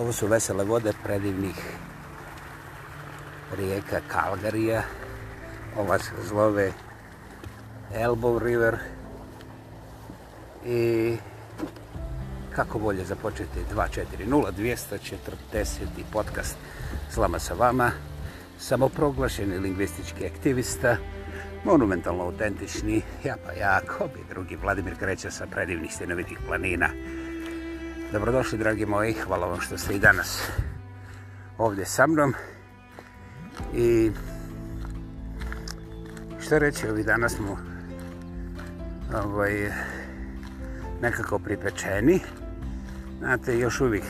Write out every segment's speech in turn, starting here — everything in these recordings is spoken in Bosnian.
Ovo su vesele vode predivnih rijeka Kalgarija. Ova se zove Elbow River. I kako bolje započeti 240-240 podcast Slama sa vama, samoproglašeni lingvistički aktivista, monumentalno autentični, ja pa jako bi drugi Vladimir Kreća sa predivnih stenovitih planina – Dobrodošli, dragi moji, hvala vam što ste i danas ovdje sa mnom. I što reći, ovi danas smo ovaj, nekako pripečeni. Znate, još uvijek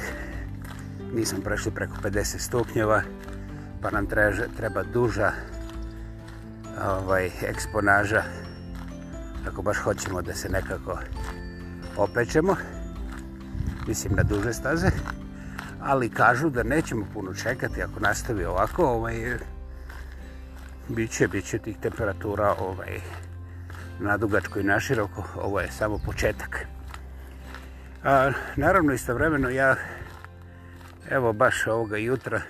nismo prešli preko 50 stupnjeva, pa nam treba, treba duža ovaj, eksponaža ako baš hoćemo da se nekako opečemo. Opečemo mislim na duže staze, ali kažu da nećemo puno čekati ako nastavi ovako, ovaj, bit će, bit će tih temperatura ovaj, na dugačko i na široko, ovo je samo početak. A, naravno, istovremeno, ja, evo, baš ovoga jutra,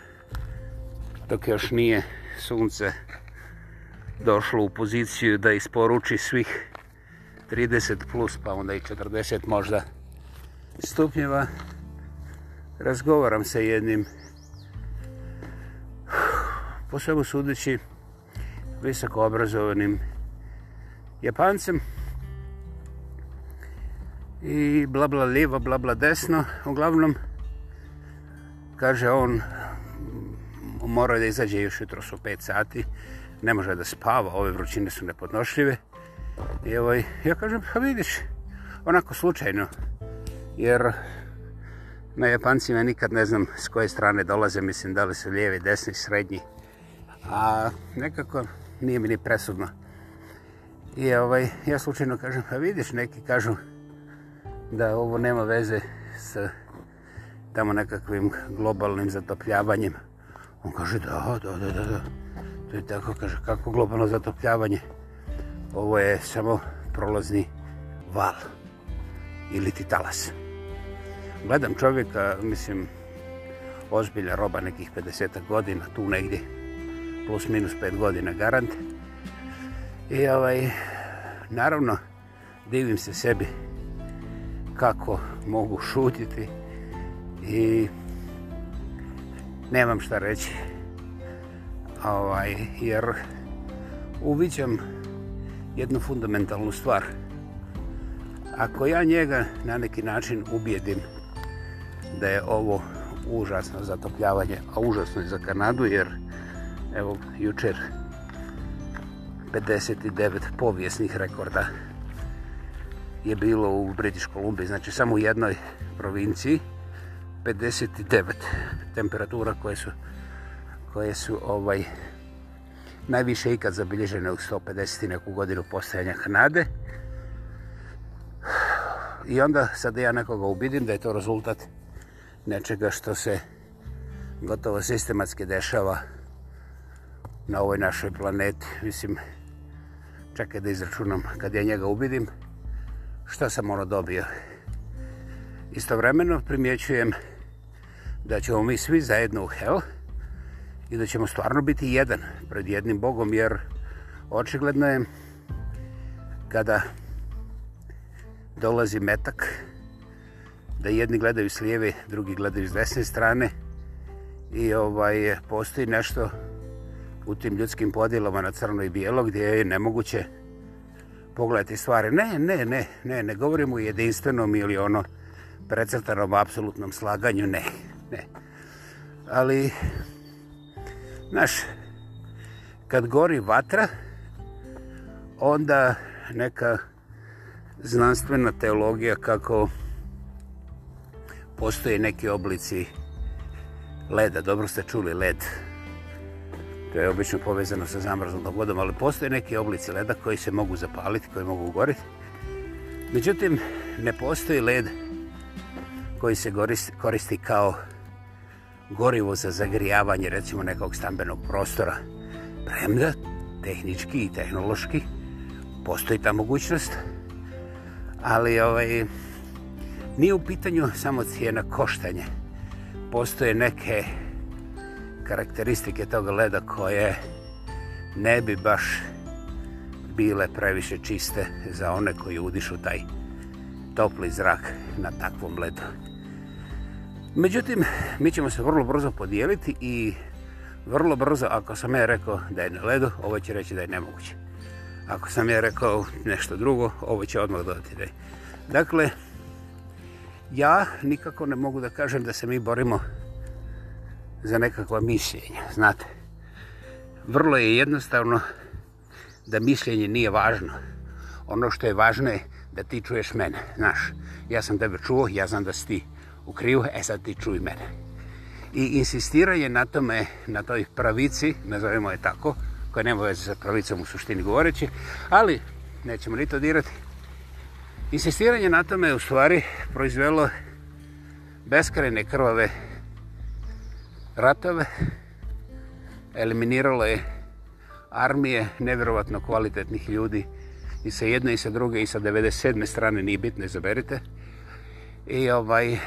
dok još nije sunce došlo u poziciju da isporuči svih 30 plus, pa onda i 40 možda, stupnjeva razgovaram sa jednim po svemu sudeći visoko obrazovanim Japancem i bla bla lijevo, bla bla desno uglavnom kaže on mora da izađe još jutro su 5 sati ne može da spava ove vrućine su nepodnošljive i ovaj, ja kažem pa vidiš onako slučajno jer na Japancima nikad ne znam s koje strane dolaze, mislim da li su lijevi, desni, srednji, a nekako nije mi ni presudno. I ovaj, ja slučajno kažem, pa vidiš, neki kažu da ovo nema veze s tamo nekakvim globalnim zatopljavanjem. On kaže, da, da, da, da, da. To je tako, kaže, kako globalno zatopljavanje? Ovo je samo prolazni val. Val ili ti talas. Gledam čovjeka, mislim, ozbilja roba nekih 50 godina, tu negdje, plus minus 5 godina garant. I ovaj, naravno, divim se sebi kako mogu šutiti i nemam šta reći. Ovaj, jer uviđam jednu fundamentalnu stvar. Uh, ako ja njega na neki način ubijedim da je ovo užasno zatopljavanje, a užasno je za Kanadu, jer evo, jučer 59 povijesnih rekorda je bilo u British Columbia, znači samo u jednoj provinciji 59 temperatura koje su koje su ovaj najviše ikad zabilježene u 150 neku godinu postajanja Kanade. I onda sad ja nekoga ubidim da je to rezultat nečega što se gotovo sistematski dešava na ovoj našoj planeti. Mislim, čekaj da izračunam, kad ja njega ubidim, što sam ono dobio? Istovremeno primjećujem da ćemo mi svi zajedno u hell i da ćemo stvarno biti jedan pred jednim Bogom, jer očigledno je kada dolazi metak, da jedni gledaju s lijeve, drugi gledaju s desne strane i ovaj postoji nešto u tim ljudskim podjelama na crno i bijelo gdje je nemoguće pogledati stvari. Ne, ne, ne, ne, ne govorimo o jedinstvenom ili ono precrtanom apsolutnom slaganju, ne, ne. Ali, znaš, kad gori vatra, onda neka znanstvena teologija kako postoje neki oblici leda, dobro ste čuli led, to je obično povezano sa zamrznutom vodom, ali postoje neki oblici leda koji se mogu zapaliti, koji mogu ugoriti. Međutim, ne postoji led koji se koristi kao gorivo za zagrijavanje recimo nekog stambenog prostora. Premda, tehnički i tehnološki, postoji ta mogućnost. Postoji ta mogućnost ali ovaj, nije u pitanju samo cijena koštanje. Postoje neke karakteristike toga leda koje ne bi baš bile previše čiste za one koji udišu taj topli zrak na takvom ledu. Međutim, mi ćemo se vrlo brzo podijeliti i vrlo brzo, ako sam ja rekao da je na ledu, ovo će reći da je nemoguće ako sam ja rekao nešto drugo, ovo će odmah dodati da Dakle, ja nikako ne mogu da kažem da se mi borimo za nekakva mišljenja, znate. Vrlo je jednostavno da mišljenje nije važno. Ono što je važno je da ti čuješ mene, znaš. Ja sam tebe čuo, ja znam da si ti u krivu, e sad ti čuj mene. I insistiranje na tome, na toj pravici, nazovimo je tako, koja nema veze sa kraljicom u suštini govoreći, ali nećemo ni to dirati. Insistiranje na tome je u stvari proizvelo beskrajne krvave ratove, eliminiralo je armije nevjerovatno kvalitetnih ljudi i sa jedne i sa druge i sa 97. strane nije bitno, izaberite. I ovaj,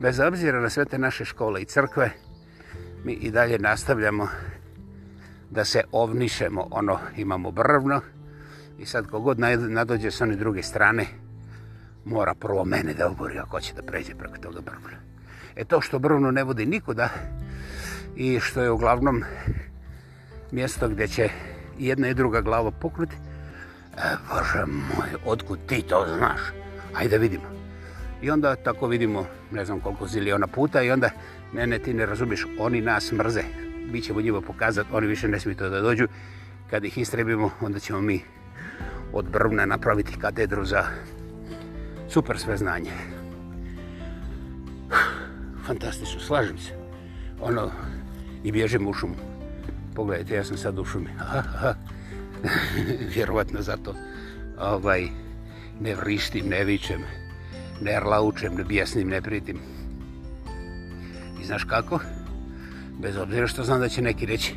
bez obzira na sve te naše škole i crkve, mi i dalje nastavljamo da se ovnišemo, ono, imamo brvno i sad kogod nadođe s one druge strane, mora prvo mene da obori ako će da pređe preko toga brvna. E to što brvno ne vodi nikuda i što je uglavnom mjesto gdje će jedna i druga glava pokruti, e, Bože moj, otkud ti to znaš? Ajde vidimo. I onda tako vidimo, ne znam koliko zili ona puta i onda, ne, ne, ti ne razumiš, oni nas mrze mi ćemo njima pokazati, oni više ne smiju to da dođu. Kad ih istrebimo, onda ćemo mi od brvna napraviti katedru za super sve znanje. Fantastično, slažem se. Ono, i bježem u šumu. Pogledajte, ja sam sad u šumi. Vjerovatno zato. Ovaj, ne vrištim, ne vičem, ne rlaučem, ne bijasnim, ne pritim. I znaš kako? Kako? bez obzira što znam da će neki reći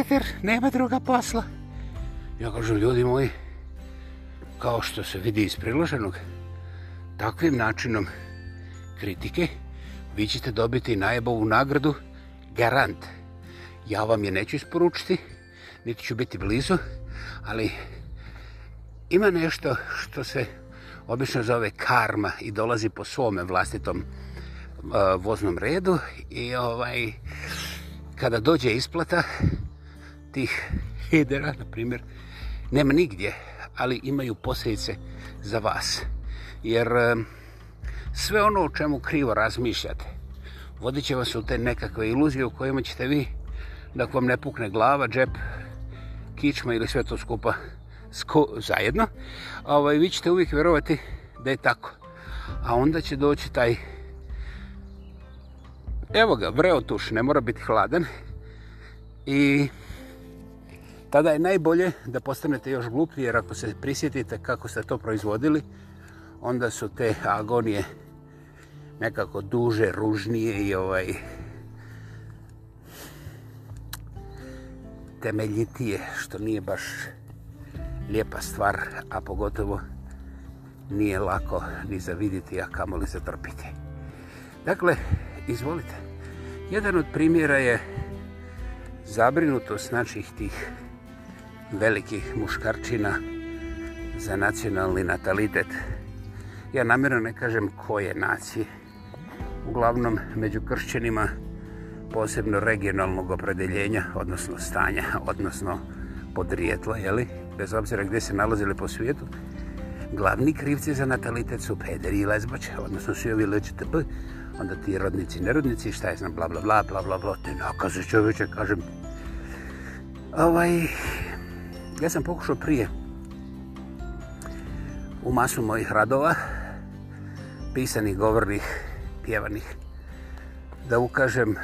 Efer, nema druga posla. Ja kažem, ljudi moji, kao što se vidi iz priloženog, takvim načinom kritike vi ćete dobiti najbolju nagradu garant. Ja vam je neću isporučiti, niti ću biti blizu, ali ima nešto što se obično zove karma i dolazi po svome vlastitom uh, Eh, voznom redu i ovaj kada dođe isplata tih hedera, na primjer, nema nigdje, ali imaju posljedice za vas. Jer eh, sve ono o čemu krivo razmišljate, vodit će vas u te nekakve iluzije u kojima ćete vi, dok vam ne pukne glava, džep, kičma ili sve to skupa sko, zajedno, ovaj, vi ćete uvijek vjerovati da je tako. A onda će doći taj Evo ga, vreo tuš, ne mora biti hladan. I tada je najbolje da postanete još glupi, jer ako se prisjetite kako ste to proizvodili, onda su te agonije nekako duže, ružnije i ovaj temeljitije, što nije baš lijepa stvar, a pogotovo nije lako ni zaviditi, a kamoli zatrpiti. Dakle, izvolite. Dakle, izvolite. Jedan od primjera je zabrinutost naših tih velikih muškarčina za nacionalni natalitet. Ja namjerno ne kažem koje nacije. Uglavnom, među kršćanima posebno regionalnog opredeljenja, odnosno stanja, odnosno podrijetla, jeli? bez obzira gdje se nalazili po svijetu, glavni krivci za natalitet su pederi i lezbače, odnosno su i ovi LGTB, onda ti rodnici, nerodnici, šta je znam, bla, bla, bla, bla, bla, bla, te nakaze čovječe, kažem. Ovaj, ja sam pokušao prije u masu mojih radova, pisanih, govornih, pjevanih, da ukažem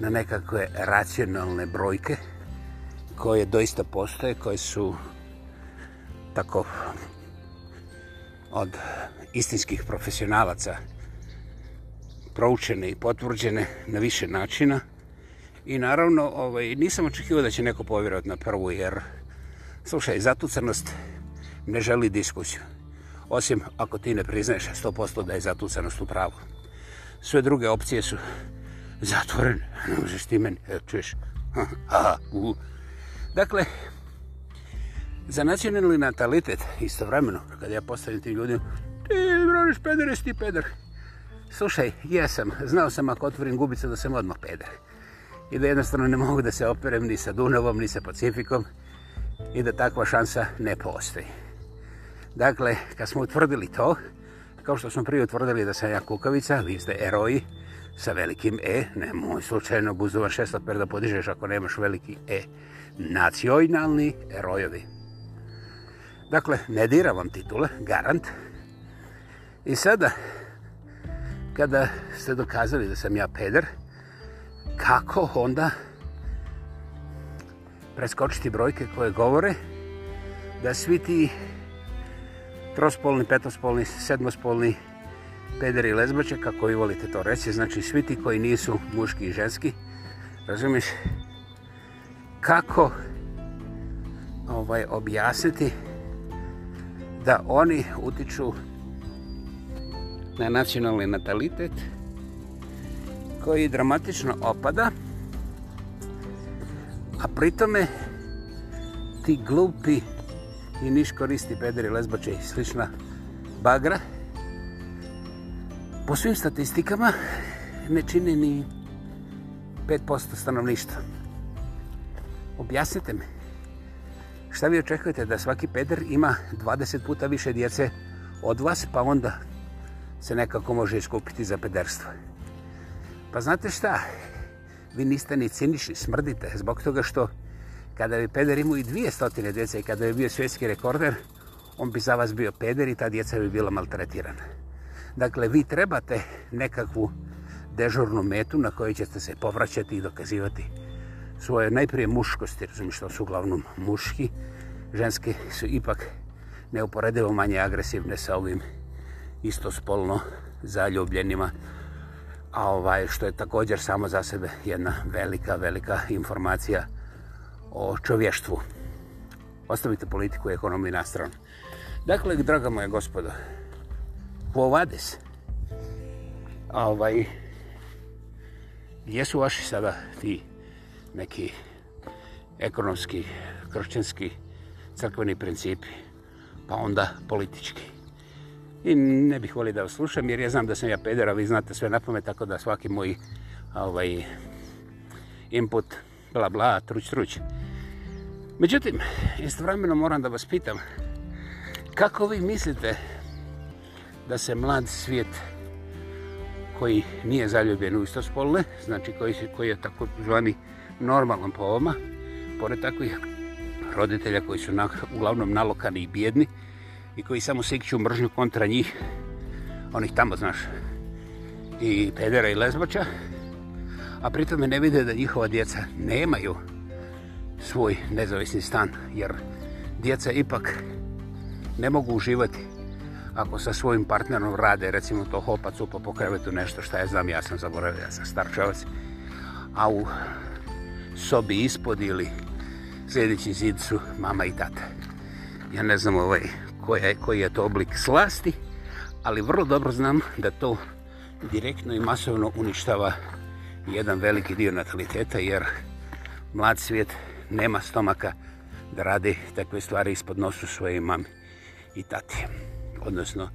na nekakve racionalne brojke koje doista postoje, koje su tako od istinskih profesionalaca učinjeni proučene i potvrđene na više načina. I naravno, ovaj, nisam očekivao da će neko povjerovati na prvu, jer, slušaj, zatucanost ne želi diskusiju. Osim ako ti ne priznaješ 100% da je zatucanost u pravu. Sve druge opcije su zatvorene, ne možeš ti meni, e, čuješ, ha, ha, u. Dakle, za nacionalni natalitet, istovremeno, kad ja postavim tim ljudima, ti broniš peder, jesi ti peder, slušaj, jesam, znao sam ako otvorim gubicu da sam odmah peder. I da jednostavno ne mogu da se operem ni sa Dunavom, ni sa Pacifikom i da takva šansa ne postoji. Dakle, kad smo utvrdili to, kao što smo prije utvrdili da sam ja kukavica, vi ste eroji sa velikim E, nemoj slučajno guzova 600 perda podižeš ako nemaš veliki E, nacionalni erojovi. Dakle, ne diram vam titule, garant. I sada, kada ste dokazali da sam ja peder, kako onda preskočiti brojke koje govore da svi ti trospolni, petospolni, sedmospolni pederi i lezbače, kako vi volite to reći, znači svi ti koji nisu muški i ženski, razumiš, kako ovaj objasniti da oni utiču na nacionalni natalitet koji dramatično opada a pritome ti glupi i niš koristi pederi, lezboče i slična bagra po svim statistikama ne čini ni 5% stanovništva objasnite mi šta vi očekujete da svaki peder ima 20 puta više djece od vas pa onda se nekako može iskupiti za pederstvo. Pa znate šta? Vi niste ni cinični, smrdite, zbog toga što kada bi peder imao i dvije stotine djece i kada bi bio svjetski rekorder, on bi za vas bio peder i ta djeca bi bila maltretirana. Dakle, vi trebate nekakvu dežurnu metu na kojoj ćete se povraćati i dokazivati svoje najprije muškosti, razumiješ što su uglavnom muški, ženske su ipak neuporedivo manje agresivne sa ovim djecima istospolno zaljubljenima. A ovaj, što je također samo za sebe jedna velika, velika informacija o čovještvu. Ostavite politiku i ekonomiju na stranu. Dakle, draga moja gospodo, povades, ovaj, gdje su vaši sada ti neki ekonomski, kršćanski, crkveni principi, pa onda politički? i ne bih volio da oslušam jer ja znam da sam ja peder, ali znate sve na pamet, tako da svaki moj ovaj, input, bla bla, truć truć. Međutim, istovremeno moram da vas pitam, kako vi mislite da se mlad svijet koji nije zaljubljen u istospolne, znači koji, koji je tako zvani normalan po ovoma, pored takvih roditelja koji su na, uglavnom nalokani i bjedni, i koji samo sekću mržnju kontra njih, onih tamo, znaš, i pedera i lezboća, a pritome ne vide da njihova djeca nemaju svoj nezavisni stan, jer djeca ipak ne mogu uživati ako sa svojim partnerom rade, recimo to hopa, cupa, po krevetu, nešto što ja znam, ja sam zaboravio, ja sam starčevac, a u sobi ispod ili sljedeći zid su mama i tata. Ja ne znam ovaj koja je, koji je to oblik slasti, ali vrlo dobro znam da to direktno i masovno uništava jedan veliki dio nataliteta, jer mlad svijet nema stomaka da radi takve stvari ispod nosu svoje mami i tati. Odnosno,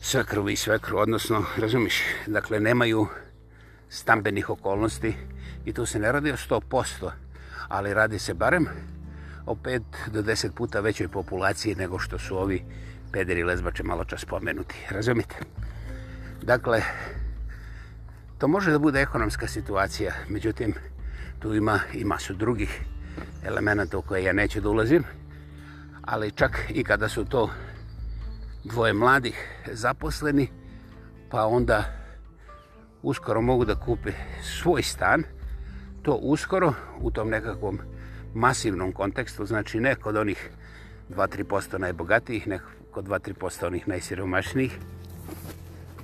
svekru i svekru, odnosno, razumiš, dakle, nemaju stambenih okolnosti i tu se ne radi o 100%, ali radi se barem opet do 10 puta većoj populaciji nego što su ovi pederi lezbače malo čas spomenuti. Razumite? Dakle, to može da bude ekonomska situacija, međutim, tu ima i masu drugih elemenata u koje ja neću da ulazim, ali čak i kada su to dvoje mladih zaposleni, pa onda uskoro mogu da kupe svoj stan, to uskoro u tom nekakvom masivnom kontekstu, znači ne kod onih 2-3% najbogatijih, ne kod 2-3% onih najsiromašnijih.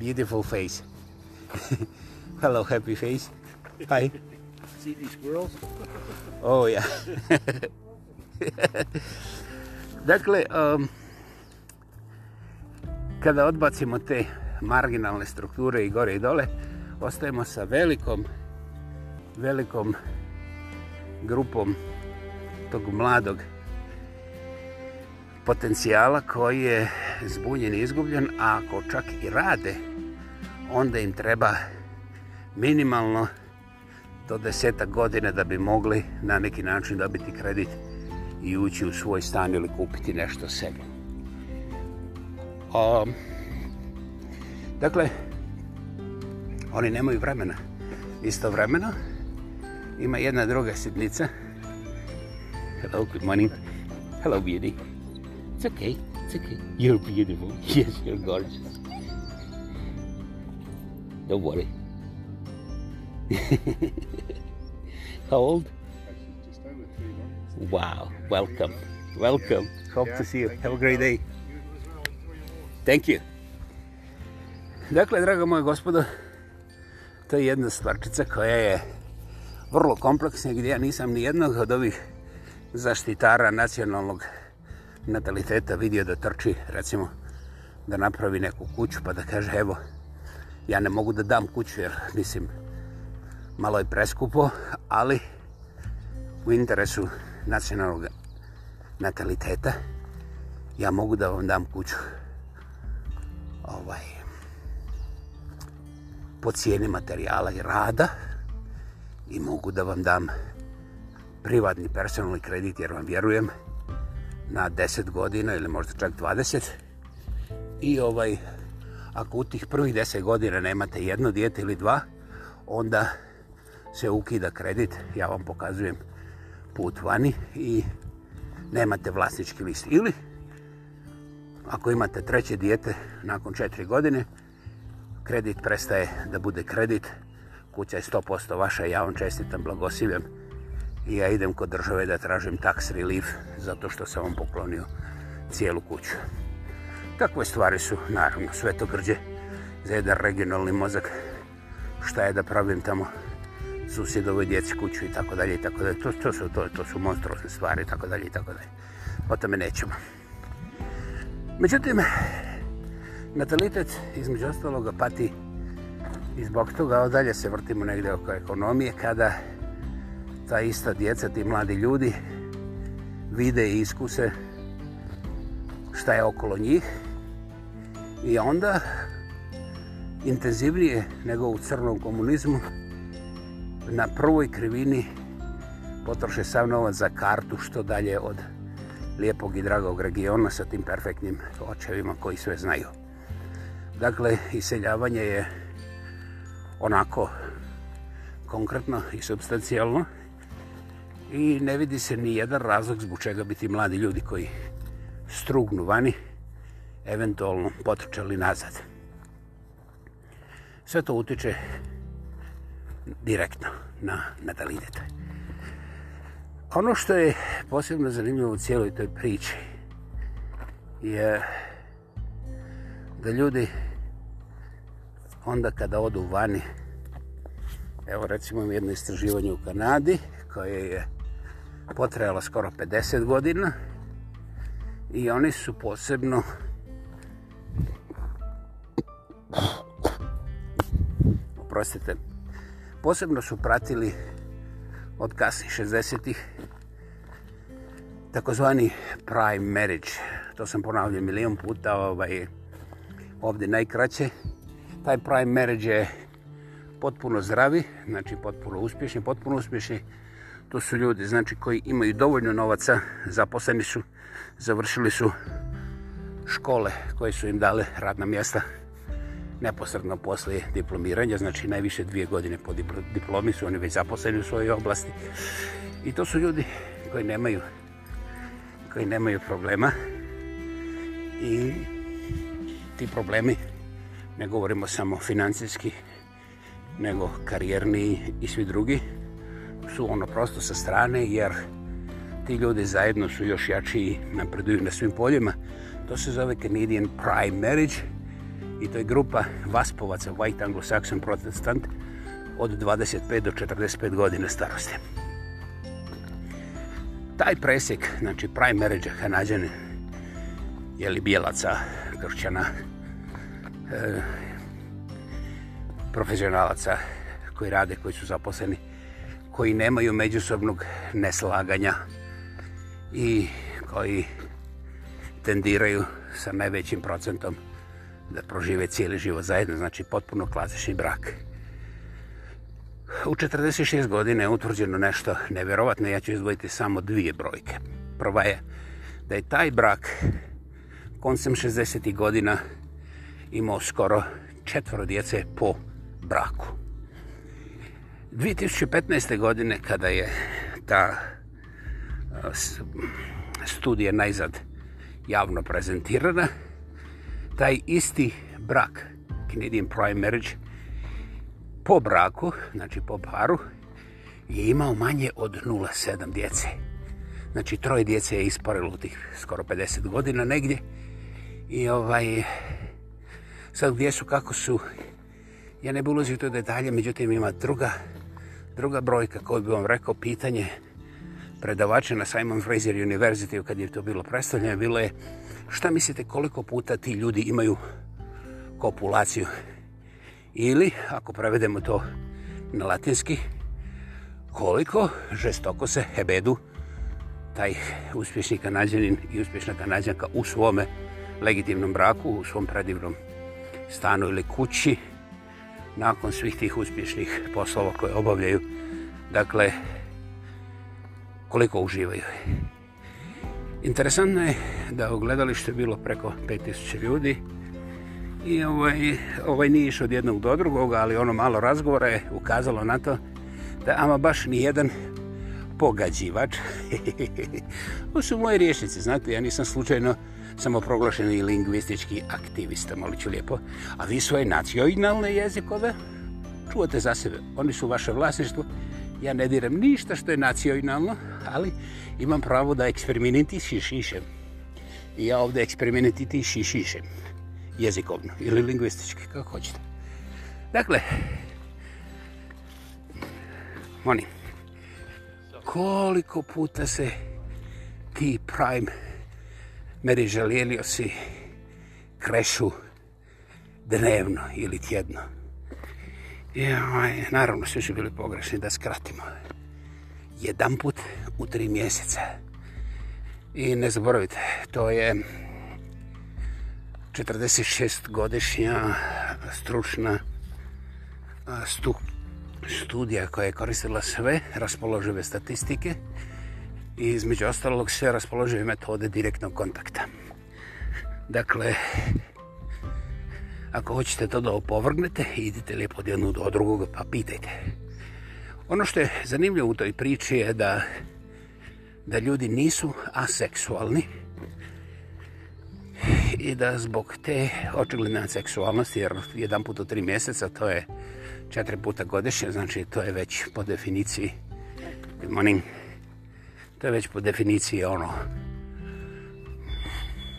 Beautiful face. Hello, happy face. Hi. See these squirrels? oh, yeah. dakle, um, kada odbacimo te marginalne strukture i gore i dole, ostajemo sa velikom, velikom grupom tog mladog potencijala koji je zbunjen i izgubljen, a ako čak i rade, onda im treba minimalno do deseta godine da bi mogli na neki način dobiti kredit i ući u svoj stan ili kupiti nešto sebe. Um, dakle, oni nemaju vremena. Isto vremena ima jedna druga sitnica, Hello, good morning. Hello, beauty. It's okay. It's okay. You're beautiful. Yes, you're gorgeous. Don't worry. How old? Just over three months. Wow. Welcome. Welcome. Yeah. Hope yeah. to see you. Thank Have you a great well. day. Thank you. Dakle, draga moja gospoda, to je jedna stvarčica koja je vrlo kompleksna gdje ja nisam ni jednog od ovih zaštitara nacionalnog nataliteta vidio da trči, recimo, da napravi neku kuću pa da kaže evo, ja ne mogu da dam kuću jer mislim, malo je preskupo, ali u interesu nacionalnog nataliteta ja mogu da vam dam kuću ovaj po cijeni materijala i rada i mogu da vam dam kuću privatni personalni kredit, jer vam vjerujem, na 10 godina ili možda čak 20. I ovaj, ako u tih prvih 10 godina nemate jedno dijete ili dva, onda se ukida kredit, ja vam pokazujem put vani i nemate vlasnički list. Ili, ako imate treće dijete nakon 4 godine, kredit prestaje da bude kredit, kuća je 100% vaša, ja vam čestitam, blagosivljam, i ja idem kod države da tražim tax relief zato što sam vam poklonio cijelu kuću. Takve stvari su, naravno, sve to grđe za jedan regionalni mozak. Šta je da pravim tamo susjedove djeci kuću i tako dalje i tako dalje. To, to su, to, to su monstruozne stvari i tako dalje i tako dalje. O tome nećemo. Međutim, natalitet između ostaloga pati i zbog toga, dalje se vrtimo negde oko ekonomije kada ta ista djeca, ti mladi ljudi vide i iskuse šta je okolo njih i onda intenzivnije nego u crnom komunizmu na prvoj krivini potroše sav novac za kartu što dalje od lijepog i dragog regiona sa tim perfektnim očevima koji sve znaju. Dakle, iseljavanje je onako konkretno i substancijalno i ne vidi se ni jedan razlog zbog čega bi ti mladi ljudi koji strugnu vani eventualno potrčali nazad. Sve to utiče direktno na natalitet. Ono što je posebno zanimljivo u cijeloj toj priči je da ljudi onda kada odu vani, evo recimo jedno istraživanje u Kanadi koje je potrajala skoro 50 godina i oni su posebno oprostite posebno su pratili od kasnih 60-ih takozvani prime marriage to sam ponavljao milijon puta ovaj, ovdje najkraće taj prime marriage je potpuno zdravi znači potpuno uspješni potpuno uspješni to su ljudi znači koji imaju dovoljno novaca zaposleni su završili su škole koje su im dale radna mjesta neposredno posle diplomiranja znači najviše dvije godine po diplomi su oni već zaposleni u svojoj oblasti i to su ljudi koji nemaju koji nemaju problema i ti problemi ne govorimo samo financijski nego karijerni i svi drugi su ono prosto sa strane, jer ti ljudi zajedno su još jači i napreduju na svim poljima. To se zove Canadian Prime Marriage i to je grupa vaspovaca White Anglo-Saxon Protestant od 25 do 45 godine starosti. Taj presjek, znači Prime Marriage, kanadjan je li bijelaca, kršćana, e, profesionalaca koji rade, koji su zaposleni, koji nemaju međusobnog neslaganja i koji tendiraju sa najvećim procentom da prožive cijeli život zajedno, znači potpuno klasični brak. U 46 godine je utvrđeno nešto nevjerovatno, ja ću izdvojiti samo dvije brojke. Prva je da je taj brak koncem 60. godina imao skoro četvro djece po braku. 2015. godine kada je ta studija najzad javno prezentirana, taj isti brak, Canadian Prime Marriage, po braku, znači po paru, je imao manje od 0,7 djece. Znači, troje djece je isporilo u tih skoro 50 godina negdje. I ovaj, sad gdje su, kako su, ja ne bi ulazio u to detalje, međutim ima druga Druga brojka koju bi vam rekao pitanje predavača na Simon Fraser University kad je to bilo predstavljeno, bilo je šta mislite koliko puta ti ljudi imaju kopulaciju? Ili, ako prevedemo to na latinski, koliko žestoko se hebedu taj uspješni kanadjanin i uspješna kanadjanka u svome legitimnom braku, u svom predivnom stanu ili kući, nakon svih tih uspješnih poslova koje obavljaju. Dakle, koliko uživaju. Interesantno je da u gledalište bilo preko 5000 ljudi i ovaj, ovaj nije išao od jednog do drugog, ali ono malo razgovora je ukazalo na to da ama baš ni jedan pogađivač. Ovo su moje riješnice, znate, ja nisam slučajno samoproglašeni lingvistički aktivista, molit ću lijepo. A vi svoje nacionalne jezikove čuvate za sebe. Oni su vaše vlasništvo. Ja ne diram ništa što je nacionalno, ali imam pravo da eksperimenti šišišem. I ja ovdje eksperimenti ti šišišem. Jezikovno ili lingvistički, kako hoćete. Dakle, molim, koliko puta se ti prime meri žalijelio si krešu dnevno ili tjedno. I, aj, ovaj, naravno, svi su bili pogrešni, da skratimo. Jedan put u tri mjeseca. I ne zaboravite, to je 46-godišnja stručna stu, studija koja je koristila sve raspoložive statistike i između ostalog se raspoložuju metode direktnog kontakta. Dakle, ako hoćete to da opovrgnete, idite lijepo od jednog do drugog pa pitajte. Ono što je zanimljivo u toj priči je da, da ljudi nisu aseksualni i da zbog te očigledne aseksualnosti, jer jedan put u tri mjeseca to je četiri puta godišnje, znači to je već po definiciji Good morning. To je već po definiciji ono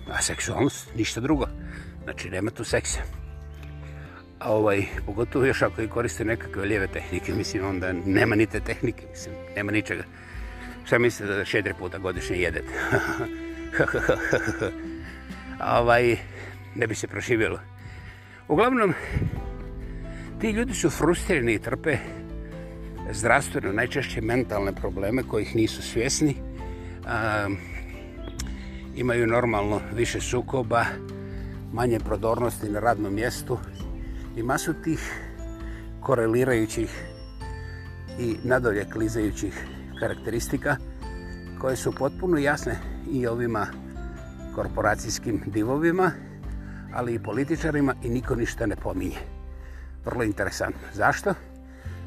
aseksualnost, ništa drugo. Znači, nema tu seksa. A ovaj, pogotovo još ako i koriste nekakve lijeve tehnike, mislim, onda nema ni te tehnike, mislim, nema ničega. Šta mislite da šedri puta godišnje jedete? A ovaj, ne bi se prošivjelo. Uglavnom, ti ljudi su frustrirani i trpe zdravstveno najčešće mentalne probleme kojih nisu svjesni. A, imaju normalno više sukoba, manje prodornosti na radnom mjestu i masu tih korelirajućih i nadolje klizajućih karakteristika koje su potpuno jasne i ovima korporacijskim divovima, ali i političarima i niko ništa ne pominje. Vrlo interesantno. Zašto? Zašto?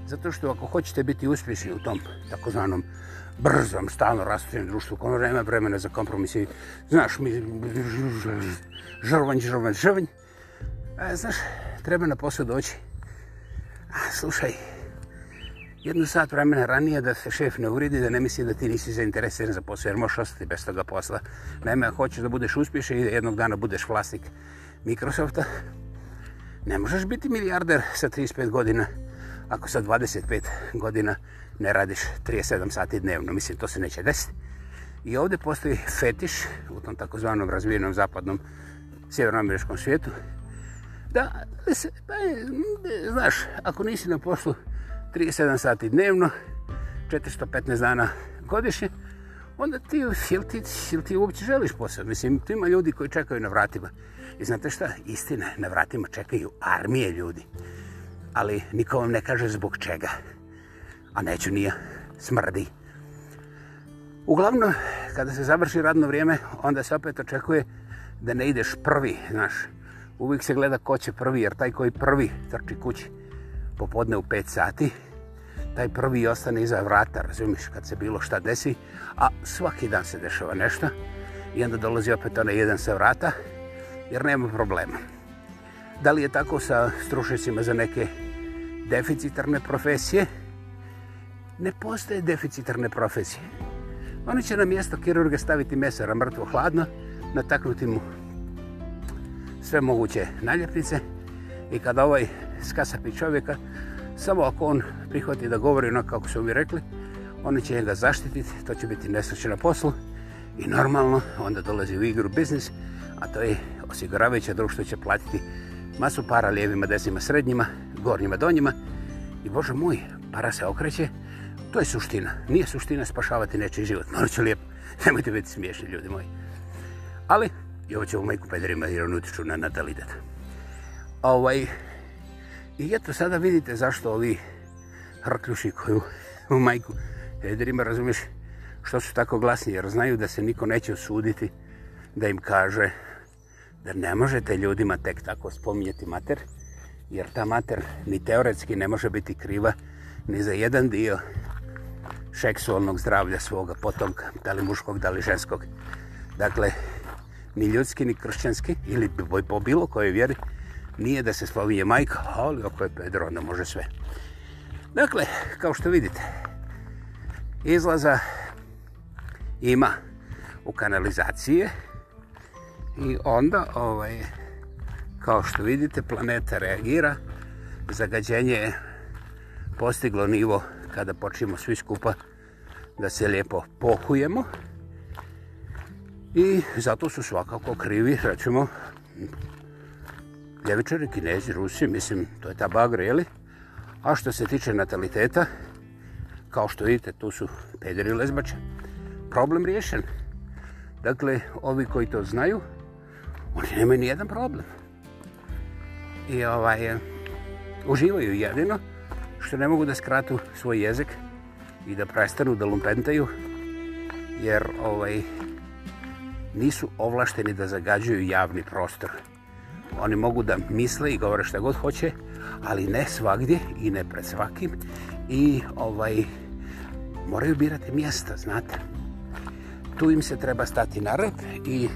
Zato što ako hoćete biti uspješni u tom takozvanom brzom, stalno rastućenom društvu, kono nema vremena za kompromis znaš, mi žrvanj, žrvanj, žrvanj, e, znaš, treba na posao doći. A, slušaj, jednu sat vremena ranije da se šef ne uredi, da ne misli da ti nisi zainteresiran za posao, jer možeš ostati bez toga posla. Naime, ako hoćeš da budeš uspješan i jednog dana budeš vlasnik Microsofta, ne možeš biti milijarder sa 35 godina ako sa 25 godina ne radiš 37 sati dnevno. Mislim, to se neće desiti. I ovdje postoji fetiš u tom takozvanom razvijenom zapadnom sjevernoameriškom svijetu. Da, se, pa, znaš, ako nisi na poslu 37 sati dnevno, 415 dana godišnje, onda ti, jel ti, jel ti uopće želiš posao? Mislim, tu ima ljudi koji čekaju na vratima. I znate šta? Istina, na vratima čekaju armije ljudi ali niko vam ne kaže zbog čega. A neću nije, smrdi. Uglavnom, kada se završi radno vrijeme, onda se opet očekuje da ne ideš prvi, znaš. Uvijek se gleda ko će prvi, jer taj koji prvi trči kući popodne u 5 sati, taj prvi ostane iza vrata, razumiš, kad se bilo šta desi, a svaki dan se dešava nešto i onda dolazi opet onaj jedan sa vrata, jer nema problema. Da li je tako sa strušnicima za neke deficitarne profesije? Ne postoje deficitarne profesije. Oni će na mjesto kirurga staviti mesara mrtvo hladno, nataknuti mu sve moguće naljepnice i kada ovaj skasapi čovjeka, samo ako on prihvati da govori onako kako su mi rekli, oni će ga zaštititi, to će biti nesrećena posla i normalno onda dolazi u igru biznis, a to je osiguravajuće društvo će platiti masu para lijevima, desnima, srednjima, gornjima, donjima. I bože moj, para se okreće. To je suština. Nije suština spašavati nečiji život. Malo ću lijepo. Nemojte biti smiješni, ljudi moji. Ali, i ovo će u majku pederima, jer on utiču na natalitet. Ovaj, I eto, sada vidite zašto ovi hrkljuši koju u majku pederima, razumiješ, što su tako glasni, jer znaju da se niko neće osuditi da im kaže da ne možete ljudima tek tako spominjati mater, jer ta mater ni teoretski ne može biti kriva ni za jedan dio seksualnog zdravlja svoga potomka, da li muškog, da li ženskog. Dakle, ni ljudski, ni kršćanski, ili po bilo kojoj vjeri, nije da se spominje majka, ali ako je Pedro, onda može sve. Dakle, kao što vidite, izlaza ima u kanalizacije, I onda, ovaj, kao što vidite, planeta reagira, zagađenje je postiglo nivo kada počnemo svi skupa da se lijepo pohujemo. I zato su svakako krivi, rećemo, ljevičari, kinezi, rusi, mislim, to je ta bagra, jeli? A što se tiče nataliteta, kao što vidite, tu su pederi lezbače. Problem riješen. Dakle, ovi koji to znaju, oni nemaju ni jedan problem. I ovaj, uživaju jedino što ne mogu da skratu svoj jezik i da prestanu da lumpentaju jer ovaj, nisu ovlašteni da zagađuju javni prostor. Oni mogu da misle i govore šta god hoće, ali ne svakdje i ne pred svakim. I ovaj, moraju birati mjesta, znate. Tu im se treba stati na rep i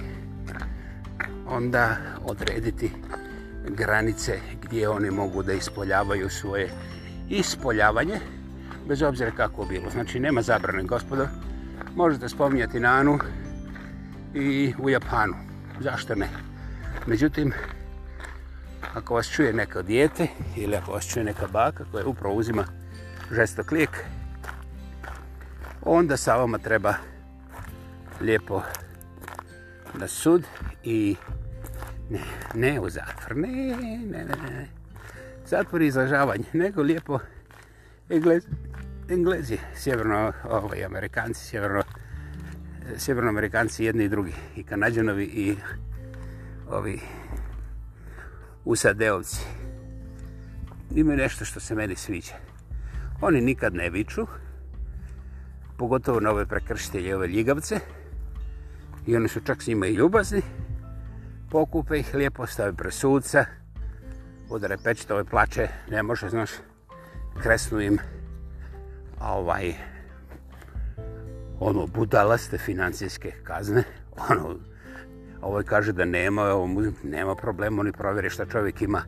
onda odrediti granice gdje oni mogu da ispoljavaju svoje ispoljavanje, bez obzira kako bilo. Znači, nema zabrane, gospodo. Možete spominjati Nanu i u Japanu. Zašto ne? Međutim, ako vas čuje neka dijete ili ako vas čuje neka baka koja upravo uzima žestok lijek, onda sa vama treba lijepo na sud i ne, ne u zatvor, ne, ne, ne, ne. Zatvor i izlažavanje, nego lijepo Englezi, Englezi sjeverno, ovaj, Amerikanci, sjeverno, sjeverno Amerikanci jedni i drugi, i Kanadjanovi i ovi usadeovci. Ima nešto što se meni sviđa. Oni nikad ne viču, pogotovo na ove prekrštelje, ove ljigavce, i oni su čak s njima i ljubazni, pokupe ih lijepo, stave presudca, udare pečete, ove ovaj plače, ne može, znaš, kresnu im ovaj, ono, budalaste financijske kazne, ono, ovaj kaže da nema, ovo, nema problema, oni provjeri šta čovjek ima,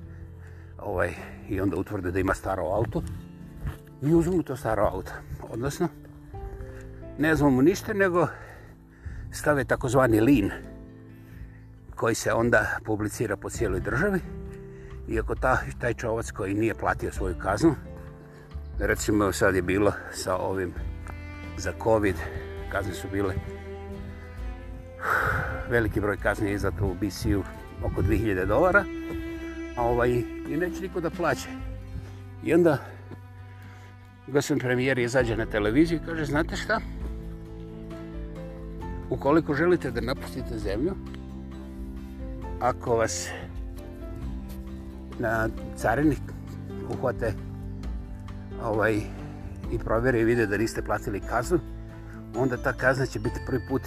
ovaj, i onda utvrde da ima staro auto, i uzmu to staro auto, odnosno, ne znamo ništa, nego stave takozvani lin, lin, koji se onda publicira po cijeloj državi. Iako ta, taj čovac koji nije platio svoju kaznu, recimo sad je bilo sa ovim za COVID, kazne su bile veliki broj kazne za u BC-u oko 2000 dolara, a ovaj, i neće niko da plaće. I onda gospodin premijer izađe na televiziji i kaže, znate šta, ukoliko želite da napustite zemlju, ako vas na carinik uhvate ovaj, i provjeri vide da niste platili kaznu, onda ta kazna će biti prvi put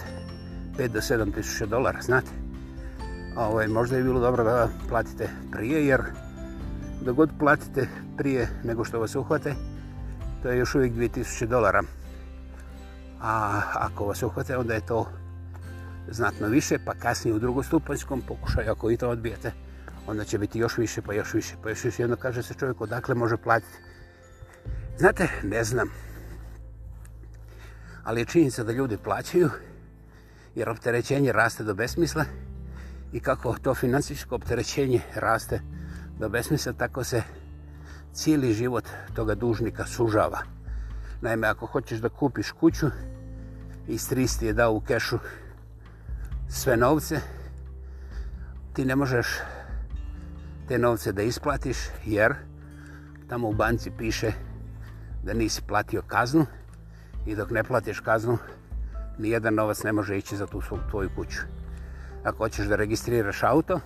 5 do 7 tisuća dolara, znate. Ovaj, možda je bilo dobro da platite prije, jer dok god platite prije nego što vas uhvate, to je još uvijek 2000 dolara. A ako vas uhvate, onda je to znatno više, pa kasnije u drugostupanjskom pokušaju, ako i to odbijete, onda će biti još više, pa još više, pa još više. Jedno kaže se čovjek odakle može platiti. Znate, ne znam. Ali je činjenica da ljudi plaćaju, jer opterećenje raste do besmisla i kako to financijsko opterećenje raste do besmisla, tako se cijeli život toga dužnika sužava. Naime, ako hoćeš da kupiš kuću, iz 300 je dao u kešu sve novce, ti ne možeš te novce da isplatiš jer tamo u banci piše da nisi platio kaznu i dok ne platiš kaznu nijedan novac ne može ići za tu svoju tvoju kuću. Ako hoćeš da registriraš auto,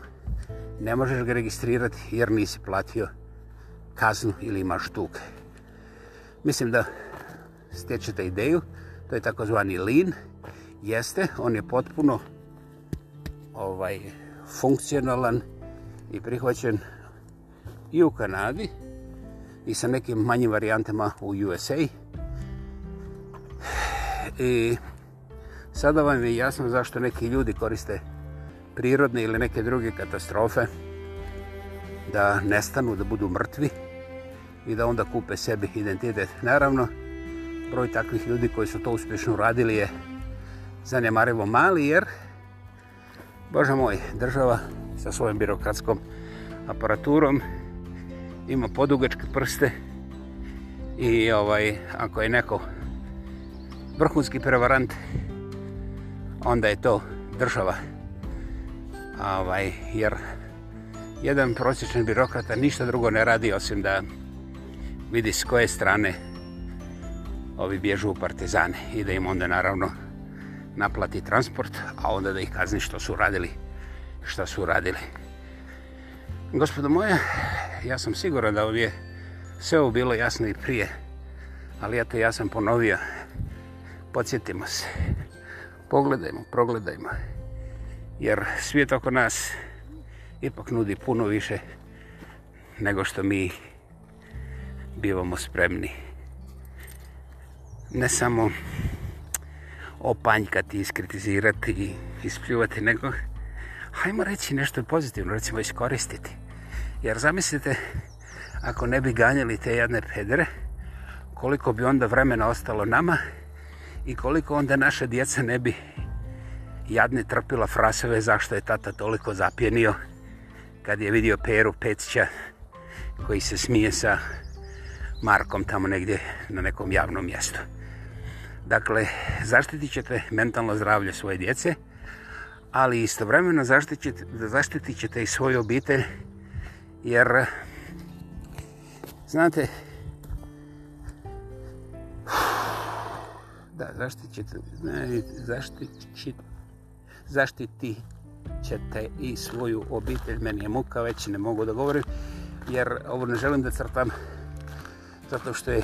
ne možeš ga registrirati jer nisi platio kaznu ili imaš dug. Mislim da stječete ideju, to je takozvani lean, jeste, on je potpuno ovaj funkcionalan i prihvaćen i u Kanadi i sa nekim manjim varijantama u USA. I sada vam je jasno zašto neki ljudi koriste prirodne ili neke druge katastrofe da nestanu, da budu mrtvi i da onda kupe sebi identitet. Naravno, broj takvih ljudi koji su to uspješno radili je zanemarivo mali jer Bože moj, država sa svojom birokratskom aparaturom ima podugačke prste i ovaj ako je neko vrhunski prevarant onda je to država ovaj, jer jedan prosječan birokrata ništa drugo ne radi osim da vidi s koje strane ovi bježu u partizane i da im onda naravno naplati transport, a onda da ih kazni što su radili. Šta su radili. Gospodo moje, ja sam siguran da ovdje sve ovo bilo jasno i prije, ali ja te ja sam ponovio. Podsjetimo se. Pogledajmo, progledajmo. Jer svijet oko nas ipak nudi puno više nego što mi bivamo spremni. Ne samo opanjkati, iskritizirati i ispljuvati, nego hajmo reći nešto pozitivno, recimo iskoristiti. Jer zamislite, ako ne bi ganjali te jedne pedre, koliko bi onda vremena ostalo nama i koliko onda naše djeca ne bi jadne trpila frasove zašto je tata toliko zapjenio kad je vidio Peru Pecića koji se smije sa Markom tamo negdje na nekom javnom mjestu. Dakle, zaštitit ćete mentalno zdravlje svoje djece, ali istovremeno zaštitit, zaštitit ćete i svoju obitelj, jer, znate, da, zaštitit ćete, zaštitit ćete, zaštiti ćete i svoju obitelj. Meni je muka, već ne mogu da govorim, jer ovo ne želim da crtam zato što je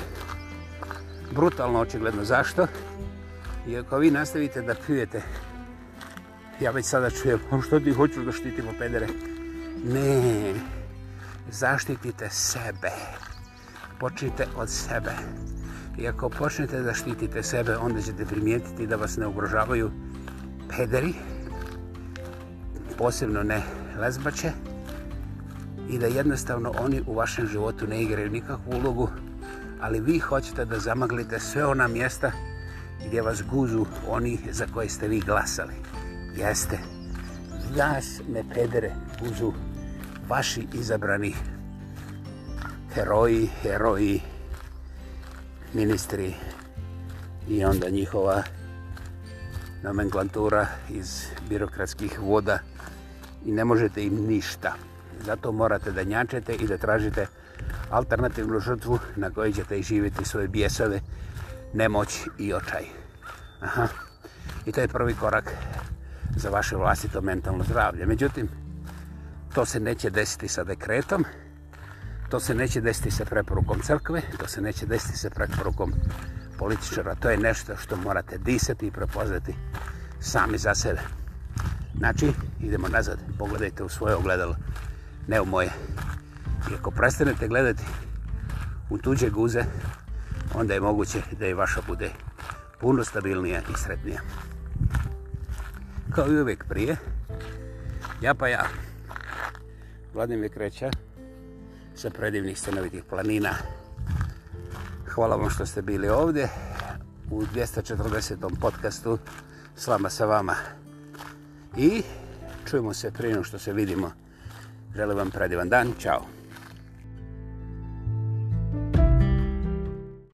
brutalno očigledno zašto. I ako vi nastavite da pijete, ja već sada čujem, što ti hoću da štitimo pedere? Ne, zaštitite sebe. Počnite od sebe. I ako počnete da štitite sebe, onda ćete primijetiti da vas ne ugrožavaju pederi, posebno ne lezbače, i da jednostavno oni u vašem životu ne igraju nikakvu ulogu, ali vi hoćete da zamaglite sve ona mjesta gdje vas guzu oni za koje ste vi glasali. Jeste. Nas ne pedere guzu vaši izabrani heroji, heroji, ministri i onda njihova nomenklantura iz birokratskih voda i ne možete im ništa. Zato morate da njačete i da tražite učinjenje alternativnu žrtvu na kojoj ćete živjeti svoje bijesove, nemoć i očaj. Aha. I to je prvi korak za vaše vlastito mentalno zdravlje. Međutim, to se neće desiti sa dekretom, to se neće desiti sa preporukom crkve, to se neće desiti sa preporukom političara. To je nešto što morate disati i prepoznati sami za sebe. Znači, idemo nazad, pogledajte u svoje ogledalo, ne u moje. I ako prestanete gledati u tuđe guze, onda je moguće da i vaša bude puno stabilnija i sretnija. Kao i uvijek prije, ja pa ja, Vladimir Kreća, sa predivnih stanovitih planina. Hvala vam što ste bili ovdje u 240. podcastu s vama sa vama. I čujemo se prije što se vidimo. Želim vam predivan dan. Ćao.